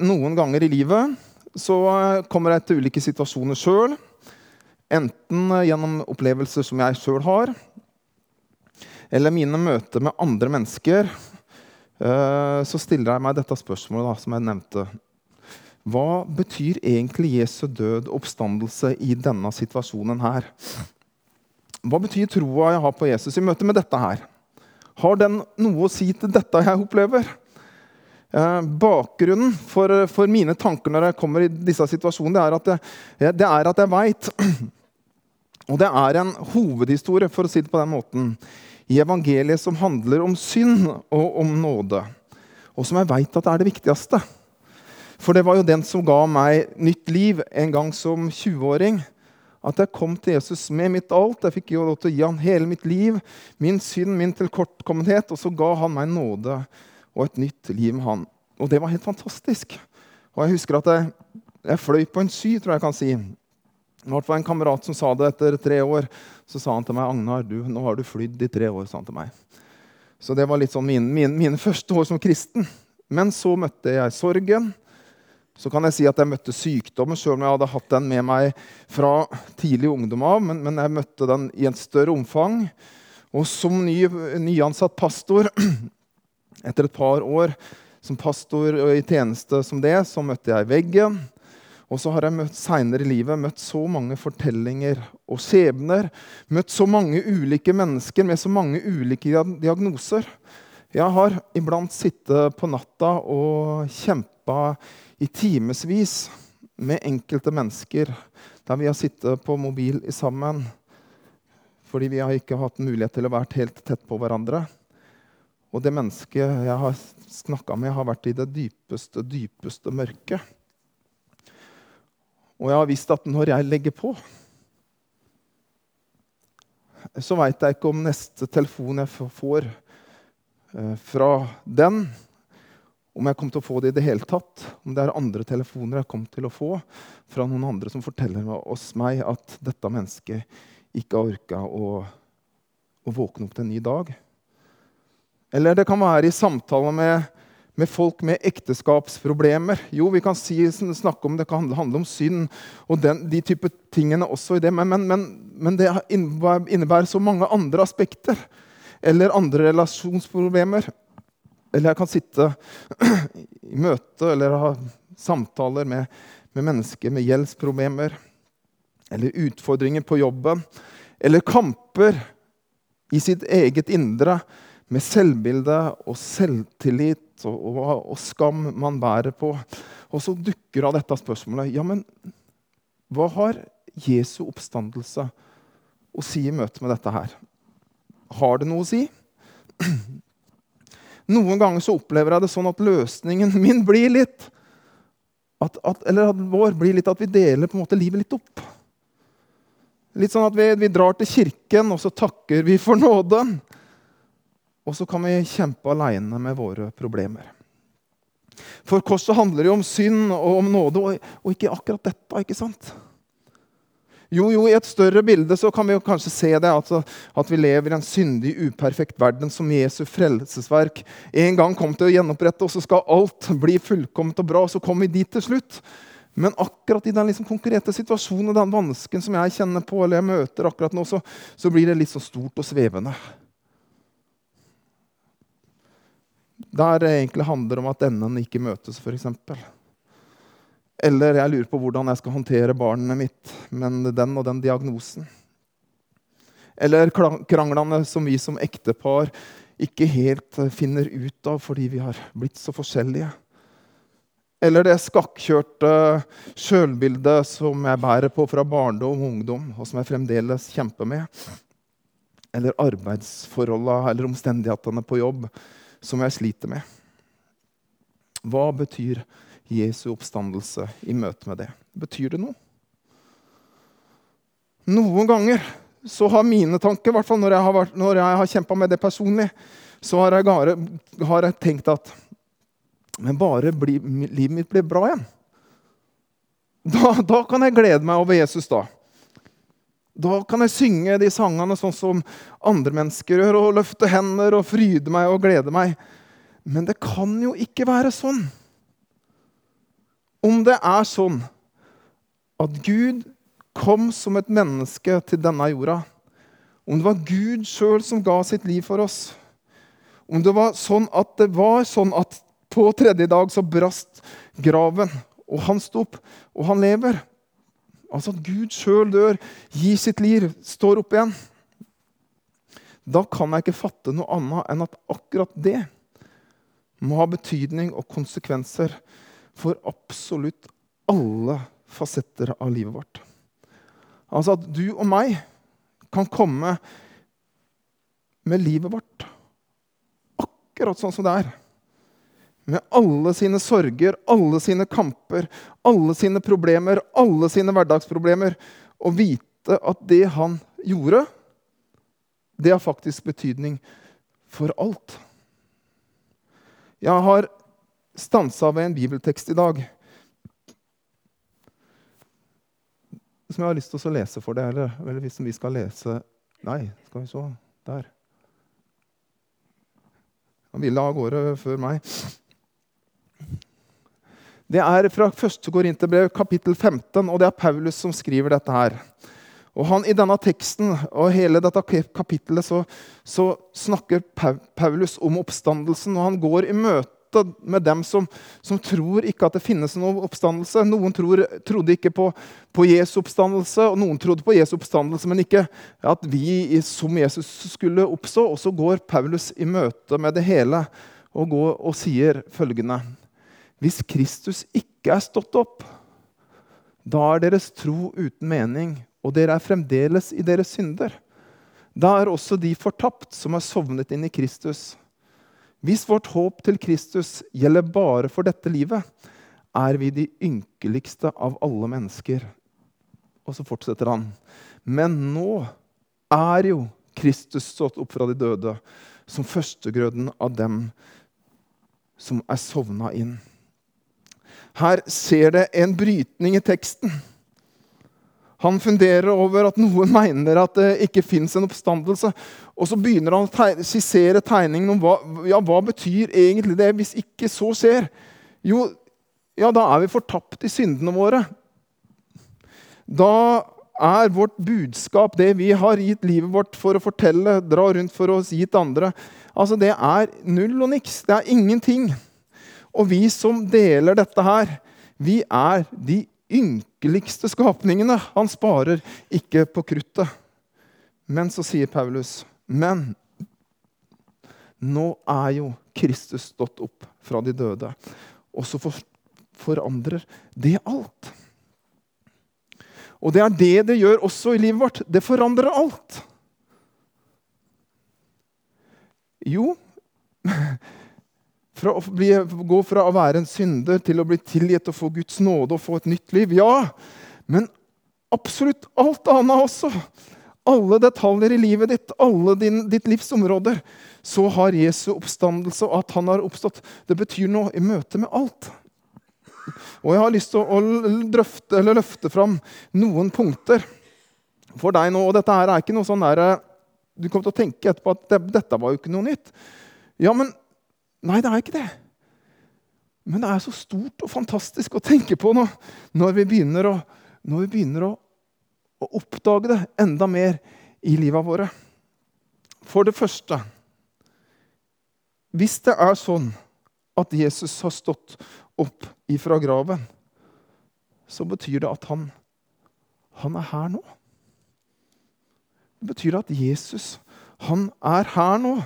noen ganger i livet så kommer jeg til ulike situasjoner sjøl. Enten gjennom opplevelser som jeg sjøl har, eller mine møter med andre mennesker. Eh, så stiller jeg meg dette spørsmålet da, som jeg nevnte. Hva betyr egentlig Jesu død oppstandelse i denne situasjonen her? Hva betyr troa jeg har på Jesus i møte med dette her? Har den noe å si til dette jeg opplever? Eh, bakgrunnen for, for, mine tanker når jeg kommer i disse situasjonene, det er at jeg, det er at jeg veit Og det er en hovedhistorie, for å si det på den måten, i evangeliet som handler om synd og om nåde. Og som jeg veit er det viktigste. For det var jo den som ga meg nytt liv en gang som 20-åring. At jeg kom til Jesus med mitt alt. Jeg fikk jo lov til å gi han hele mitt liv, min synd, min tilkortkommenhet. Og så ga han meg nåde og et nytt liv med han. Og det var helt fantastisk. Og jeg husker at jeg, jeg fløy på en sky, tror jeg jeg kan si. Det var en kamerat som sa det etter tre år. Så sa han til meg Agnar, du, nå har du flydd i tre år. sa han til meg. Så det var litt sånn mine, mine, mine første år som kristen. Men så møtte jeg sorgen. Så kan jeg si at jeg møtte sykdommen, sjøl om jeg hadde hatt den med meg fra tidlig ungdom av. Men, men jeg møtte den i en større omfang. Og som ny, nyansatt pastor, etter et par år som pastor og i tjeneste som det, så møtte jeg veggen. Og så har jeg møtt seinere i livet møtt så mange fortellinger og skjebner. Møtt så mange ulike mennesker med så mange ulike diagnoser. Jeg har iblant sittet på natta og kjempa i timevis med enkelte mennesker der vi har sittet på mobil sammen fordi vi har ikke hatt mulighet til å være helt tett på hverandre. Og det mennesket jeg har snakka med, har vært i det dypeste, dypeste mørket. Og jeg har visst at når jeg legger på, så veit jeg ikke om neste telefon jeg får eh, fra den, om jeg kommer til å få det i det hele tatt. Om det er andre telefoner jeg kommer til å få fra noen andre som forteller oss meg at dette mennesket ikke har orka å, å våkne opp til en ny dag. Eller det kan være i samtaler med med folk med ekteskapsproblemer. Jo, vi kan si, snakke om det kan handle om synd og den, de type tingene også i det, men, men, men, men, det innebærer så mange andre aspekter. Eller andre relasjonsproblemer. Eller jeg kan sitte i møte eller ha samtaler med, med mennesker med gjeldsproblemer. Eller utfordringer på jobben. Eller kamper i sitt eget indre med selvbilde og selvtillit og, og, og, skam man bærer på. Og så dukker av dette spørsmålet ja, men hva har Jesu oppstandelse å si i møte med dette her? Har det noe å si? Noen ganger så opplever jeg det sånn at løsningen min blir litt at, at, Eller at vår blir litt at vi deler på en måte livet litt opp. Litt sånn at vi, vi drar til kirken, og så takker vi for nåden. Og så kan vi kjempe aleine med våre problemer. For korset handler jo om synd og om nåde, og ikke akkurat dette. ikke sant? Jo, jo, I et større bilde så kan vi jo kanskje se det, altså, at vi lever i en syndig, uperfekt verden som Jesu frelsesverk en gang kom til å gjenopprette, og så skal alt bli fullkomment og bra. og Så kommer vi dit til slutt. Men akkurat i den liksom konkrete situasjonen og den vansken som jeg kjenner på, eller jeg møter akkurat nå, så, så blir det litt så stort og svevende. Der det egentlig handler om at enden ikke møtes, f.eks. Eller jeg lurer på hvordan jeg skal håndtere barnet mitt med den og den diagnosen. Eller kranglene som vi som ektepar ikke helt finner ut av fordi vi har blitt så forskjellige. Eller det skakkjørte sjølbildet som jeg bærer på fra barndom og ungdom, og som jeg fremdeles kjemper med. Eller arbeidsforholda eller omstendighetene på jobb som jeg sliter med. Hva betyr Jesu oppstandelse i møte med det? Betyr det noe? Noen ganger så har mine tanker, i hvert fall når jeg har, vært, har kjempa med det personlig, så har jeg, har jeg, tenkt at Men bare bli, livet mitt blir bra igjen. Da, da kan jeg glede meg over Jesus, da. Da kan jeg synge de sangene sånn som andre mennesker gjør, og løfte hender og fryde meg og glede meg. Men det kan jo ikke være sånn. Om det er sånn at Gud kom som et menneske til denne jorda, om det var Gud sjøl som ga sitt liv for oss, om det var sånn at det var sånn at på tredje dag så brast graven, og han sto opp, og han lever Altså at Gud sjøl dør, gir sitt liv, står opp igjen. Da kan jeg ikke fatte noe annet enn at akkurat det må ha betydning og konsekvenser for absolutt alle fasetter av livet vårt. Altså at du og meg kan komme med livet vårt akkurat sånn som det er. Med alle sine sorger, alle sine kamper, alle sine problemer, alle sine hverdagsproblemer. Og vite at det han gjorde, det har faktisk betydning for alt. Jeg har stansa ved en bibeltekst i dag som jeg har lyst til å lese for deg. Eller, eller hvis vi skal lese Nei, skal vi så Der. Han ville av gårde før meg. Det er fra 1. Korinterbrev, kapittel 15, og det er Paulus som skriver dette her. Og han, I denne teksten og hele dette kapittelet så, så snakker Paulus om oppstandelsen. og Han går i møte med dem som, som, tror ikke at det finnes noen oppstandelse. Noen tror, trodde ikke på, på Jesu oppstandelse, og noen trodde på Jesu oppstandelse, men ikke at vi som Jesus skulle oppstå. Og så går Paulus i møte med det hele og, går, og sier følgende Hvis Kristus ikke er stått opp, da er deres tro uten mening, og dere er fremdeles i deres synder. Da er også de fortapt som er sovnet inn i Kristus. Hvis vårt håp til Kristus gjelder bare for dette livet, er vi de ynkeligste av alle mennesker. Og så fortsetter han. Men nå er jo Kristus stått opp fra de døde som førstegrøden av dem som er sovna inn. Her ser det en brytning i teksten. Han funderer over at noen mener at det ikke fins en oppstandelse. Og så begynner han å skissere tegningen om hva, ja, hva betyr egentlig det hvis ikke så skjer. Jo, ja, da er vi fortapt i syndene våre. Da er vårt budskap, det vi har gitt livet vårt for å fortelle, dra rundt for å gi til andre, altså det er null og niks. Det er ingenting. Og vi som deler dette her, vi er de ynkeligste skapningene. Han sparer ikke på kruttet. Men så sier Paulus, men nå er jo Kristus stått opp fra de døde. Og så forandrer det alt. Og det er det det gjør også i livet vårt. Det forandrer alt. Jo fra bli, gå fra å være en synder til å bli tilgitt og få Guds nåde og få et nytt liv. Ja, men absolutt alt annet også. Alle detaljer i livet ditt, alle din, ditt livs områder. Så har Jesu oppstandelse og at han har oppstått, det betyr noe i møte med alt. Og jeg har lyst til å drøfte, eller løfte fram noen punkter for deg nå. Og dette her er ikke noe sånn der, Du kommer til å tenke etterpå at det, dette var jo ikke noe nytt. Ja, men Nei, det er ikke det. Men det er så stort og fantastisk å tenke på nå, når vi begynner å, vi begynner å, å oppdage det enda mer i livet våre. For det første Hvis det er sånn at Jesus har stått opp ifra graven, så betyr det at han, han er her nå. Det betyr at Jesus, han er her nå.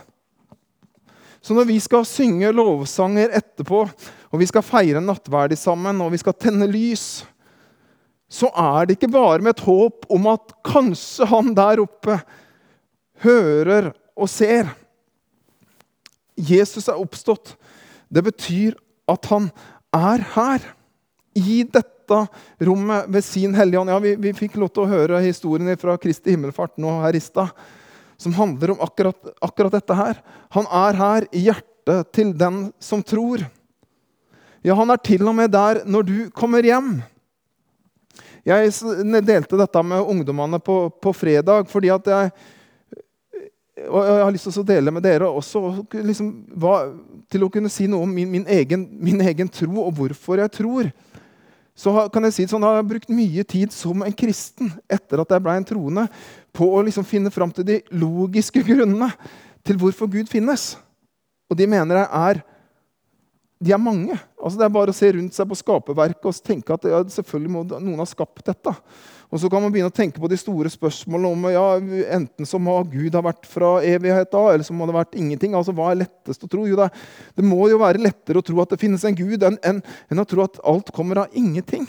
Så når vi skal synge lovsanger etterpå, og vi skal feire nattverdig sammen, og vi skal tenne lys, så er det ikke bare med et håp om at kanskje han der oppe hører og ser. Jesus er oppstått. Det betyr at han er her, i dette rommet ved sin Hellige Ånd. Ja, vi, vi, fikk lov til å høre historien fra Kristi himmelfart nå her i stad som handler om akkurat, akkurat dette her. Han er her i hjertet til den som tror. Ja, han er til og med der når du kommer hjem. Jeg delte dette med ungdommene på, på fredag fordi at jeg og jeg har lyst til å dele med dere også liksom, hva, til å kunne si noe om min, min, egen, min, egen, tro og hvorfor jeg tror. så kan jeg si sånn, har jeg brukt mye tid som en kristen etter at jeg ble en troende, på å liksom finne fram til de logiske grunnene til hvorfor Gud finnes. Og de mener jeg er de er mange. Altså Det er bare å se rundt seg på skaperverket og tenke at ja, selvfølgelig må noen ha skapt dette. Og så kan man begynne å tenke på de store spørsmålene om ja, enten så må Gud ha vært fra evighet av, eller så må det ha vært ingenting. Altså, Hva er lettest å tro? Jo, det, det må jo være lettere å tro at det finnes en Gud, enn, enn, enn å tro at alt kommer av ingenting.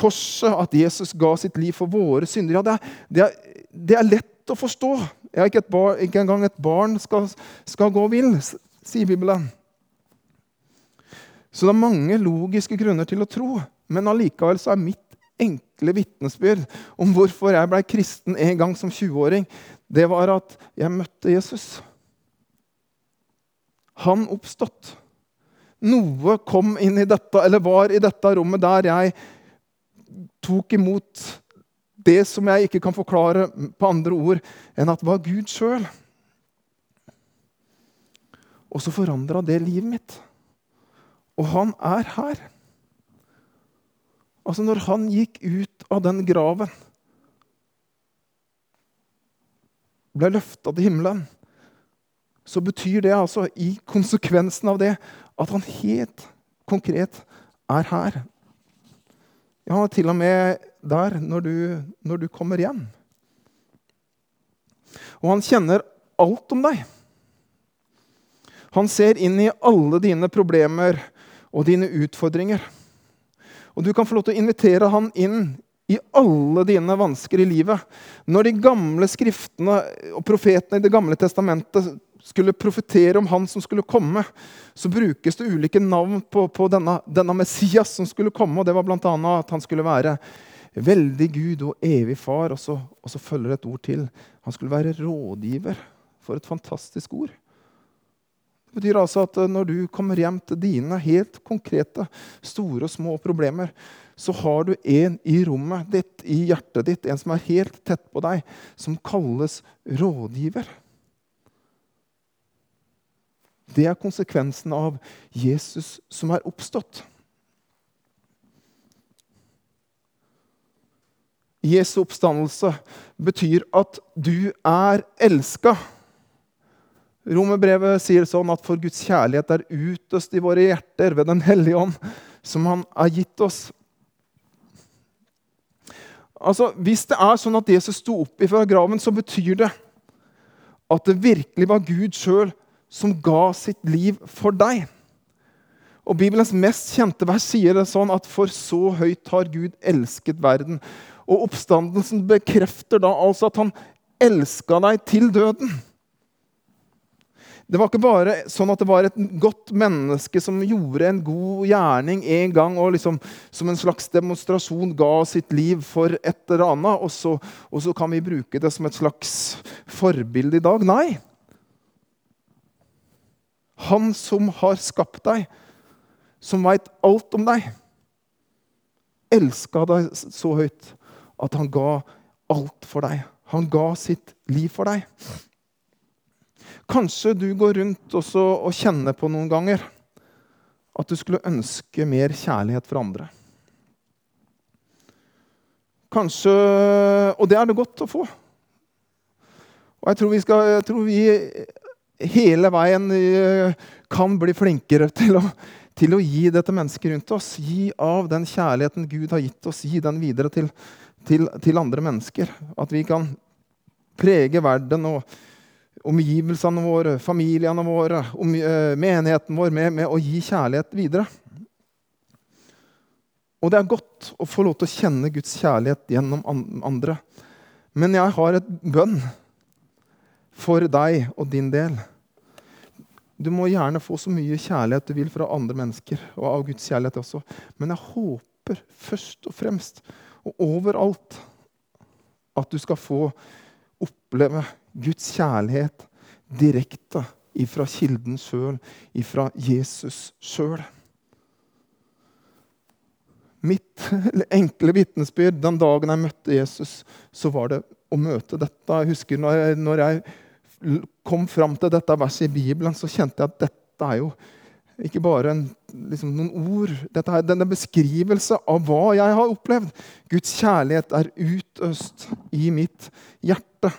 Korset, at Jesus ga sitt liv for våre synder, ja, det er, det er, det er lett å forstå. Ja, ikke, bar, ikke engang et barn skal, skal gå vill, sier Bibelen. Så det er mange logiske grunner til å tro, men allikevel så er mitt enkle vitnesbyrd om hvorfor jeg ble kristen en gang som 20-åring, det var at jeg møtte Jesus. Han oppstått. Noe kom inn i dette, eller var i dette rommet der jeg tok imot det som jeg ikke kan forklare på andre ord enn at det var Gud sjøl. Og så forandra det livet mitt. Og han er her. Altså, når han gikk ut av den graven, ble løfta til himmelen, så betyr det altså i konsekvensen av det at han helt konkret er her. Ja, til og med der når du, når du kommer hjem. Og han kjenner alt om deg. Han ser inn i alle dine problemer og dine utfordringer. Og du kan få lov til å invitere han inn i alle dine vansker i livet. Når de gamle skriftene og profetene i Det gamle testamentet skulle profetere om han som skulle komme, så brukes det ulike navn på, på denne, denne, Messias som skulle komme. og Det var bl.a. at han skulle være veldig Gud og evig far. Og så, og så følger det et ord til. Han skulle være rådgiver. For et fantastisk ord. Det betyr altså at eh, når du kommer hjem til dine helt konkrete, store og små problemer, så har du en i rommet ditt, i hjertet ditt, en som er helt tett på deg, som kalles rådgiver. Det er konsekvensen av Jesus som er oppstått. Jesu oppstandelse betyr at du er elska. Romerbrevet sier sånn at for Guds kjærlighet er utøst i våre hjerter ved Den hellige ånd, som Han har gitt oss. Altså, Hvis det er sånn at Jesus sto opp fra graven, så betyr det at det virkelig var Gud sjøl som ga sitt liv for deg. Og Bibelens mest kjente vers sier det sånn at for så høyt har Gud elsket verden. Og oppstandelsen bekrefter da altså at han elska deg til døden. Det var ikke bare sånn at det var et godt menneske som gjorde en god gjerning en gang og liksom, som en slags demonstrasjon ga sitt liv for et eller annet, og så, og så kan vi bruke det som et slags forbilde i dag. Nei. Han som har skapt deg, som veit alt om deg, elska deg så høyt at han ga alt for deg. Han ga sitt liv for deg. Kanskje du går rundt og kjenner på noen ganger at du skulle ønske mer kjærlighet for andre. Kanskje Og det er det godt å få. Og jeg tror vi, skal, jeg tror vi hele veien eh, kan bli flinkere til å, til å gi det til mennesker rundt oss. Gi av den kjærligheten Gud har gitt oss, gi den videre til, til, til andre mennesker. At vi kan prege verden og omgivelsene våre, familiene våre, om, uh, menigheten vår med, med, å gi kjærlighet videre. Og det er godt å få lov til å kjenne Guds kjærlighet gjennom andre. Men jeg har et bønn for deg og din del. Du må gjerne få så mye kjærlighet du vil fra andre mennesker, og av Guds kjærlighet også. Men jeg håper først og fremst og overalt at du skal få oppleve Guds kjærlighet direkte ifra kilden sjøl, ifra Jesus sjøl. Mitt enkle vitnesbyrd den dagen jeg møtte Jesus, så var det å møte dette. Jeg husker når jeg, når jeg kom fram til dette verset i Bibelen, så kjente jeg at dette er jo Ikke bare en, liksom, noen ord. Dette er denne beskrivelse av hva jeg har opplevd. Guds kjærlighet er utøst i mitt hjerte.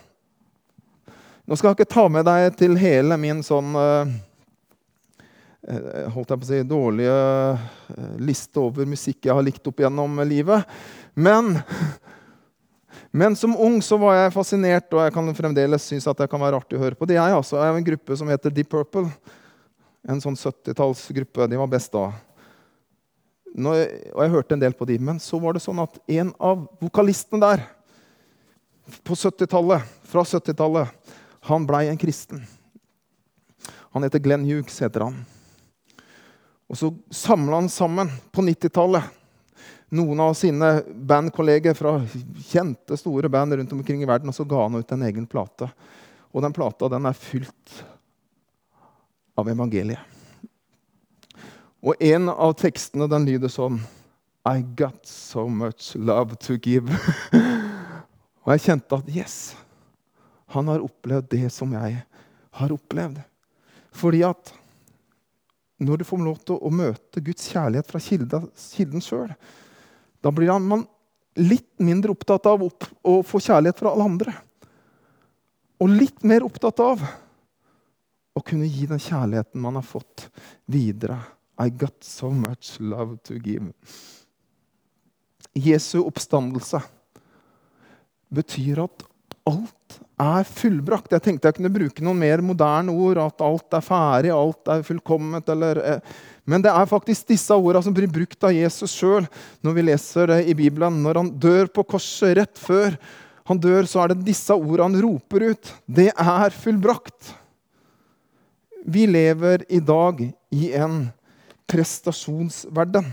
Nå skal jeg ikke ta med deg til hele min sånn uh, holdt jeg på å si, dårlige uh, liste over musikk jeg har likt opp gjennom livet. Men, men som ung så var jeg fascinert, og jeg kan fremdeles synes at det kan være artig å høre på. Det er altså en gruppe som heter Deep Purple. En sånn 70-tallsgruppe. De var best da. Jeg, og jeg hørte en del på de, Men så var det sånn at en av vokalistene der på 70-tallet, fra 70-tallet, han blei en kristen. Han heter Glenn Hughes, heter han. Og så samla han sammen på 90-tallet noen av sine bandkolleger fra kjente, store band rundt omkring i verden, og så ga han ut en egen plate. Og den plata den er fylt av evangeliet. Og en av tekstene den lyder sånn I got so much love to give. og jeg kjente at yes, han har opplevd det som jeg har opplevd. Fordi at når du får lov til å møte Guds kjærlighet fra kilden, sjøl, da blir man litt mindre opptatt av å få kjærlighet fra alle andre. Og litt mer opptatt av å kunne gi den kjærligheten man har fått, videre. I got so much love to give. Jesu oppstandelse betyr at alt er fullbrakt. Jeg tenkte jeg kunne bruke noen mer moderne ord. At alt er ferdig, alt er fullkomment. Eller, eh, men det er faktisk disse ordene som blir brukt av Jesus sjøl når vi leser det i Bibelen. Når han dør på korset rett før han dør, så er det disse ordene han roper ut. Det er fullbrakt. Vi lever i dag i en prestasjonsverden.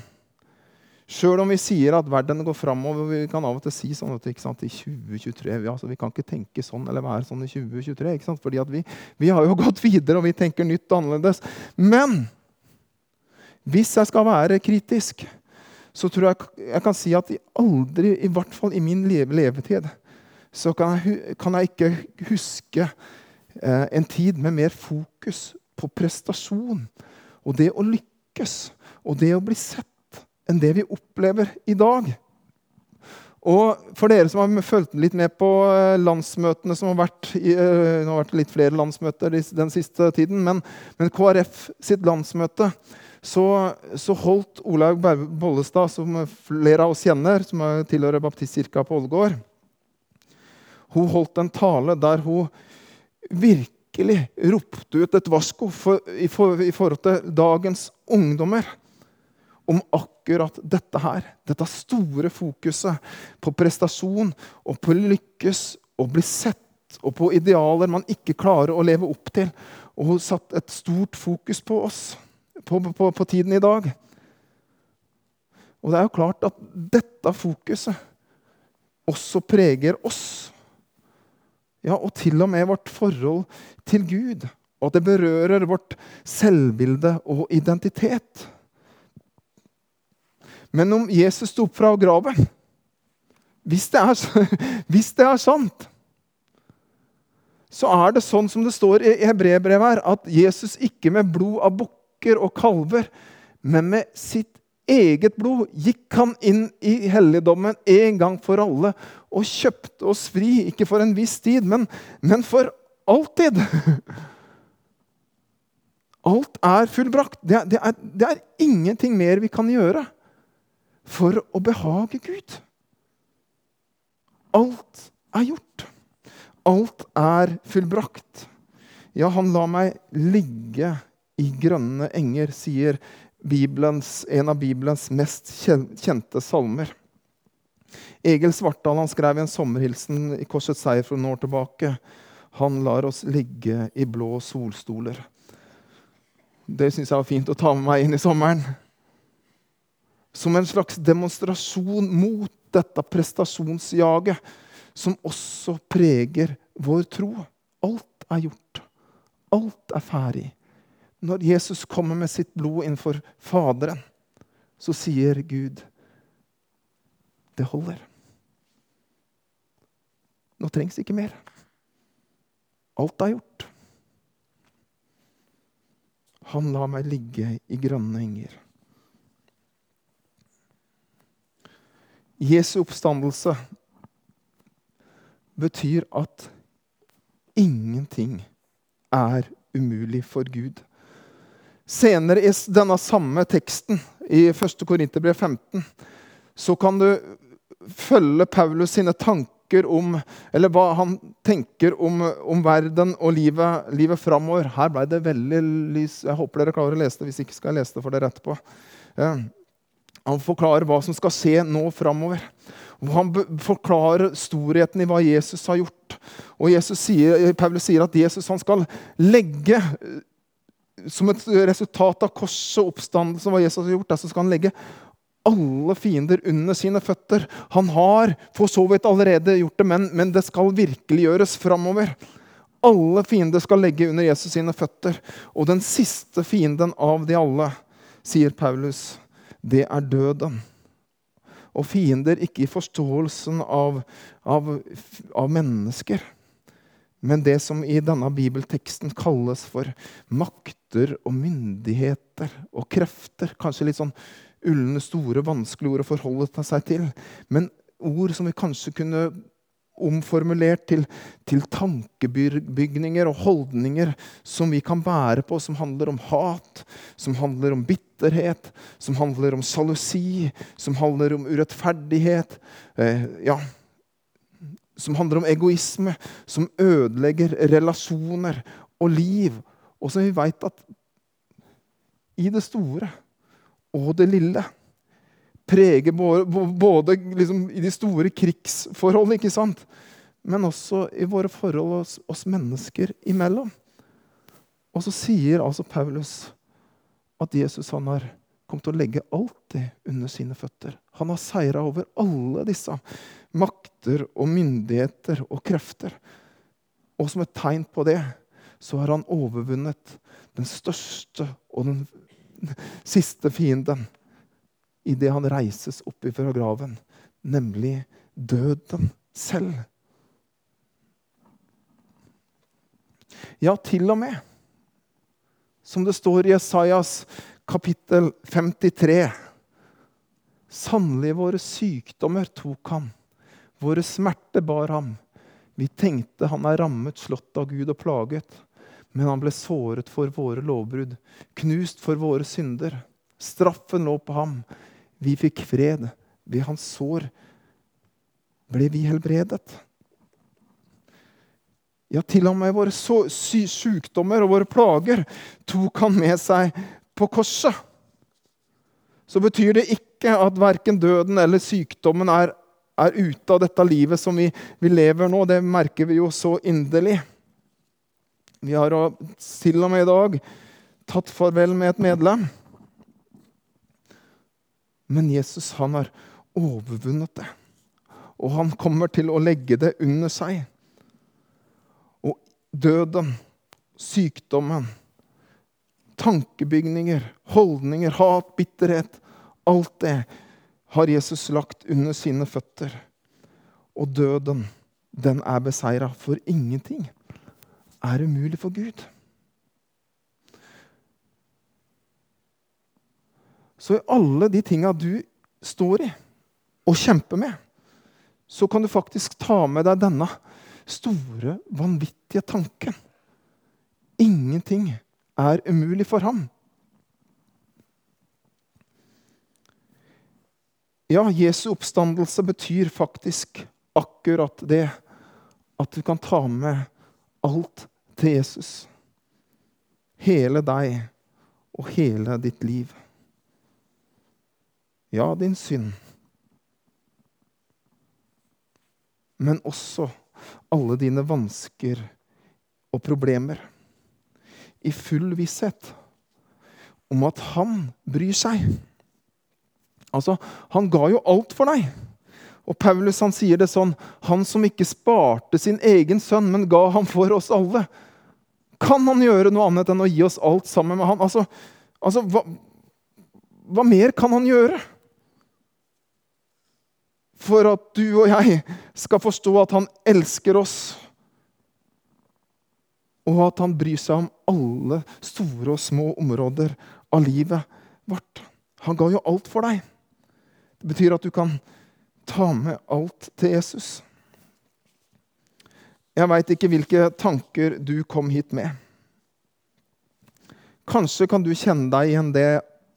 Sjøl om vi sier at verden går framover Vi kan av og til si sånn at i 2023 vi, altså, vi kan ikke tenke sånn eller være sånn i 2023. Ikke sant? Fordi vi, vi, har jo gått videre, og vi tenker nytt og annerledes. Men hvis jeg skal være kritisk, så tror jeg jeg kan si at aldri, i hvert fall i min levetid, så kan jeg, kan jeg ikke huske Eh, en tid med mer fokus på prestasjon og det å lykkes og det å bli sett enn det vi opplever i dag. Og for dere som har fulgt litt med på eh, landsmøtene som har vært i, Det har vært litt flere landsmøter den siste tiden, men, men KrF sitt landsmøte så, så holdt Olaug Bollestad, som flere av oss kjenner, som tilhører Baptistkirka på Ålgård Hun holdt en tale der hun virkelig ropte ut et varsko for, i, for, i, forhold til dagens ungdommer om akkurat dette her. Dette store fokuset på prestasjon og på lykkes og bli sett og på idealer man ikke klarer å leve opp til. Og hun satte et stort fokus på oss på, på, på tiden i dag. Og det er jo klart at dette fokuset også preger oss ja, og til og med vårt forhold til Gud. Og at det berører vårt selvbilde og identitet. Men om Jesus sto opp fra graven hvis det, er, hvis det er sant, så er det sånn som det står i hebreerbrevet her, at Jesus ikke med blod av bukker og kalver, men med sitt eget blod gikk han inn i helligdommen en gang for alle og kjøpte oss fri, ikke for en viss tid, men, men for alltid. Alt er fullbrakt. Det, det, er, det er ingenting mer vi kan gjøre for å behage Gud. Alt er gjort. Alt er fullbrakt. Ja, han lar meg ligge i grønne enger, sier Bibelens, en av Bibelens mest kjente salmer. Egil Svartdal han skrev en sommerhilsen i Korsets seier for noen år tilbake. Han lar oss ligge i blå solstoler. Det syns jeg var fint å ta med meg inn i sommeren. Som en slags demonstrasjon mot dette prestasjonsjaget som også preger vår tro. Alt er gjort. Alt er ferdig. Når Jesus kommer med sitt blod innenfor Faderen, så sier Gud det holder. Nå trengs ikke mer. Alt er gjort. Han lar meg ligge i grønne enger. Jesu oppstandelse betyr at ingenting er umulig for Gud. Senere i denne samme teksten, i 1. Korinterbrev 15, så kan du følge Paulus sine tanker om Eller hva han tenker om, om verden og livet, livet framover. Her ble det veldig lys. Jeg håper dere klarer å lese det. Hvis ikke skal jeg lese det for dere etterpå. Han forklarer hva som skal skje nå framover. Han forklarer storheten i hva Jesus har gjort. Og sier, Paulus sier at Jesus skal legge som et resultat av korset og oppstandelsen, hva Jesus har gjort, så skal han legge alle fiender under sine føtter. Han har for så vidt allerede gjort det, men, men det skal virkeliggjøres framover. Alle fiender skal legge under Jesus sine føtter. Og den siste fienden av de alle, sier Paulus, det er døden. Og fiender ikke i forståelsen av, av, av mennesker, men det som i denne bibelteksten kalles for makter og myndigheter og krefter. Kanskje litt sånn ulne, store, vanskelige ord å forholde seg til. Men ord som vi kanskje kunne omformulert til, til tankebygninger og holdninger som vi kan bære på, som handler om hat, som handler om bitterhet, som handler om sjalusi, som handler om urettferdighet. Eh, ja, som handler om egoisme, som ødelegger relasjoner og liv. Og som vi veit at i det store og det lille preger både liksom, i de store krigsforhold, ikke sant? men også i våre forhold oss, oss mennesker imellom. Og så sier altså Paulus at Jesus han har kommet til å legge alt det under sine føtter. Han har seira over alle disse makter og myndigheter og krefter. Og som et tegn på det så har han overvunnet den største og den siste fienden idet han reises opp fra graven, nemlig døden selv. Ja, til og med, som det står i Esaias kapittel 53 Sannelig våre sykdommer tok han, våre smerter bar ham. Vi tenkte han er rammet, slått av Gud og plaget. Men han ble såret for våre lovbrudd, knust for våre synder. Straffen lå på ham. Vi fikk fred. Ved hans sår ble vi helbredet. Ja, til og med våre sykdommer og våre plager tok han med seg på korset. Så betyr det ikke at verken døden eller sykdommen er, er ute av dette livet som vi, vi lever nå. Det merker vi jo så inderlig. Vi har til og med i dag tatt farvel med et medlem. Men Jesus han har overvunnet det. Og han kommer til å legge det under seg. Og døden, sykdommen, tankebygninger, holdninger, hat, bitterhet Alt det har Jesus lagt under sine føtter. Og døden, den er beseira, for ingenting er umulig for Gud. Så i alle de tinga du står i og kjemper med, så kan du faktisk ta med deg denne store, vanvittige tanken. Ingenting er umulig for ham. Ja, Jesu oppstandelse betyr faktisk akkurat det. At du kan ta med alt til Jesus. Hele deg og hele ditt liv. Ja, din synd. Men også alle dine vansker og problemer. I full visshet om at han bryr seg. Altså, Han ga jo alt for deg. Og Paulus han sier det sånn Han som ikke sparte sin egen sønn, men ga ham for oss alle. Kan han gjøre noe annet enn å gi oss alt sammen med han? Altså, altså hva, hva mer kan han gjøre? For at du og jeg skal forstå at han elsker oss. Og at han bryr seg om alle store og små områder av livet vårt. Han ga jo alt for deg. Det betyr at du kan ta med alt til Jesus. Jeg veit ikke hvilke tanker du kom hit med. Kanskje kan du kjenne deg igjen, det,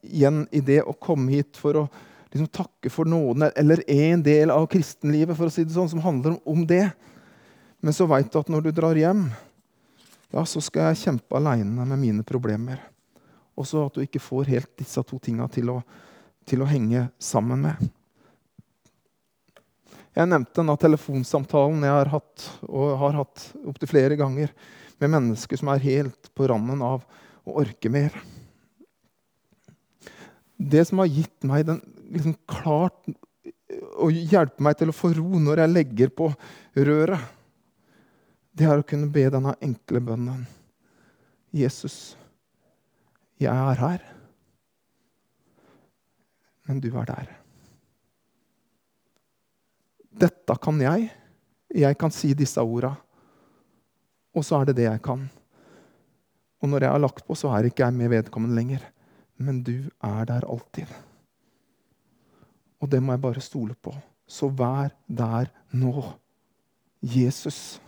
igjen i det å komme hit for å liksom takke for nåden, eller en del av kristenlivet for å si det sånn, som handler om det. Men så veit du at når du drar hjem, ja, så skal jeg kjempe aleine med mine problemer. Og så at du ikke får helt disse to tinga til, til, å henge sammen med. Jeg nevnte denne telefonsamtalen jeg har hatt og har hatt opptil flere ganger med mennesker som er helt på randen av å orke mer. Det som har gitt meg den liksom klart å hjelpe meg til å få ro når jeg legger på røret, det er å kunne be denne enkle bønnen. Jesus, jeg er her, men du er der. Dette kan jeg. Jeg kan si disse orda. Og så er det det jeg kan. Og når jeg har lagt på, så er ikke jeg med vedkommende lenger. Men du er der alltid. Og det må jeg bare stole på. Så vær der nå. Jesus.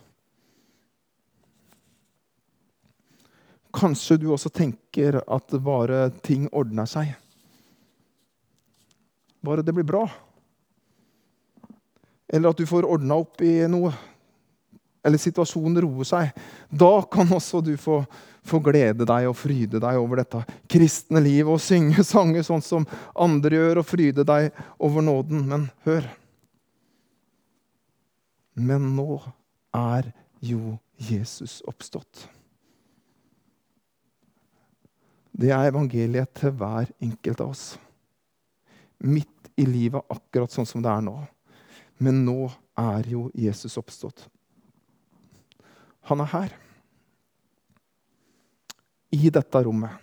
Kanskje du også tenker at bare ting ordner seg. Bare det blir bra. Eller at du får ordna opp i noe. Eller situasjonen roer seg. Da kan også du få få glede deg og fryde deg over dette kristne livet og synge sanger sånn som andre gjør, og fryde deg over nåden. Men hør. Men nå er jo Jesus oppstått. Det er evangeliet til hver enkelt av oss. Midt i livet, akkurat sånn som det er nå. Men nå er jo Jesus oppstått. Han er her i dette rommet.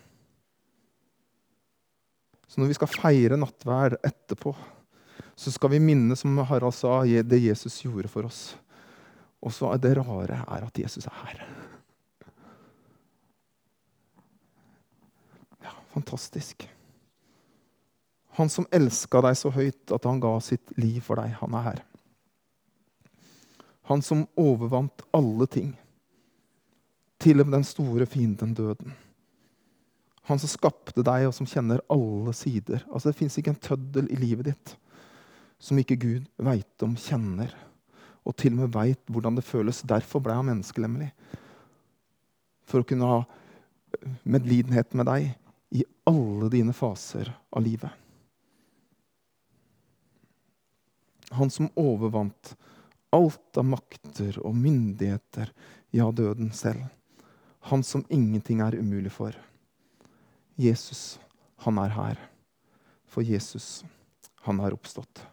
Så når vi skal feire nattverd etterpå, så skal vi minne, som Harald sa, det Jesus gjorde for oss. Og så er det rare er at Jesus er her. Ja, fantastisk. Han som elska deg så høyt at han ga sitt liv for deg, han er her. Han som overvant alle ting til og med den store fienden døden. Han som skapte deg, og som kjenner alle sider. Altså, Det fins ikke en tøddel i livet ditt som ikke Gud veit om, kjenner. Og til og med veit hvordan det føles. Derfor ble han menneskelemmelig. For å kunne ha medlidenhet med deg i alle dine faser av livet. Han som overvant alt av makter og myndigheter, ja, døden selv. Han som ingenting er umulig for. Jesus, han er her. For Jesus, han er oppstått.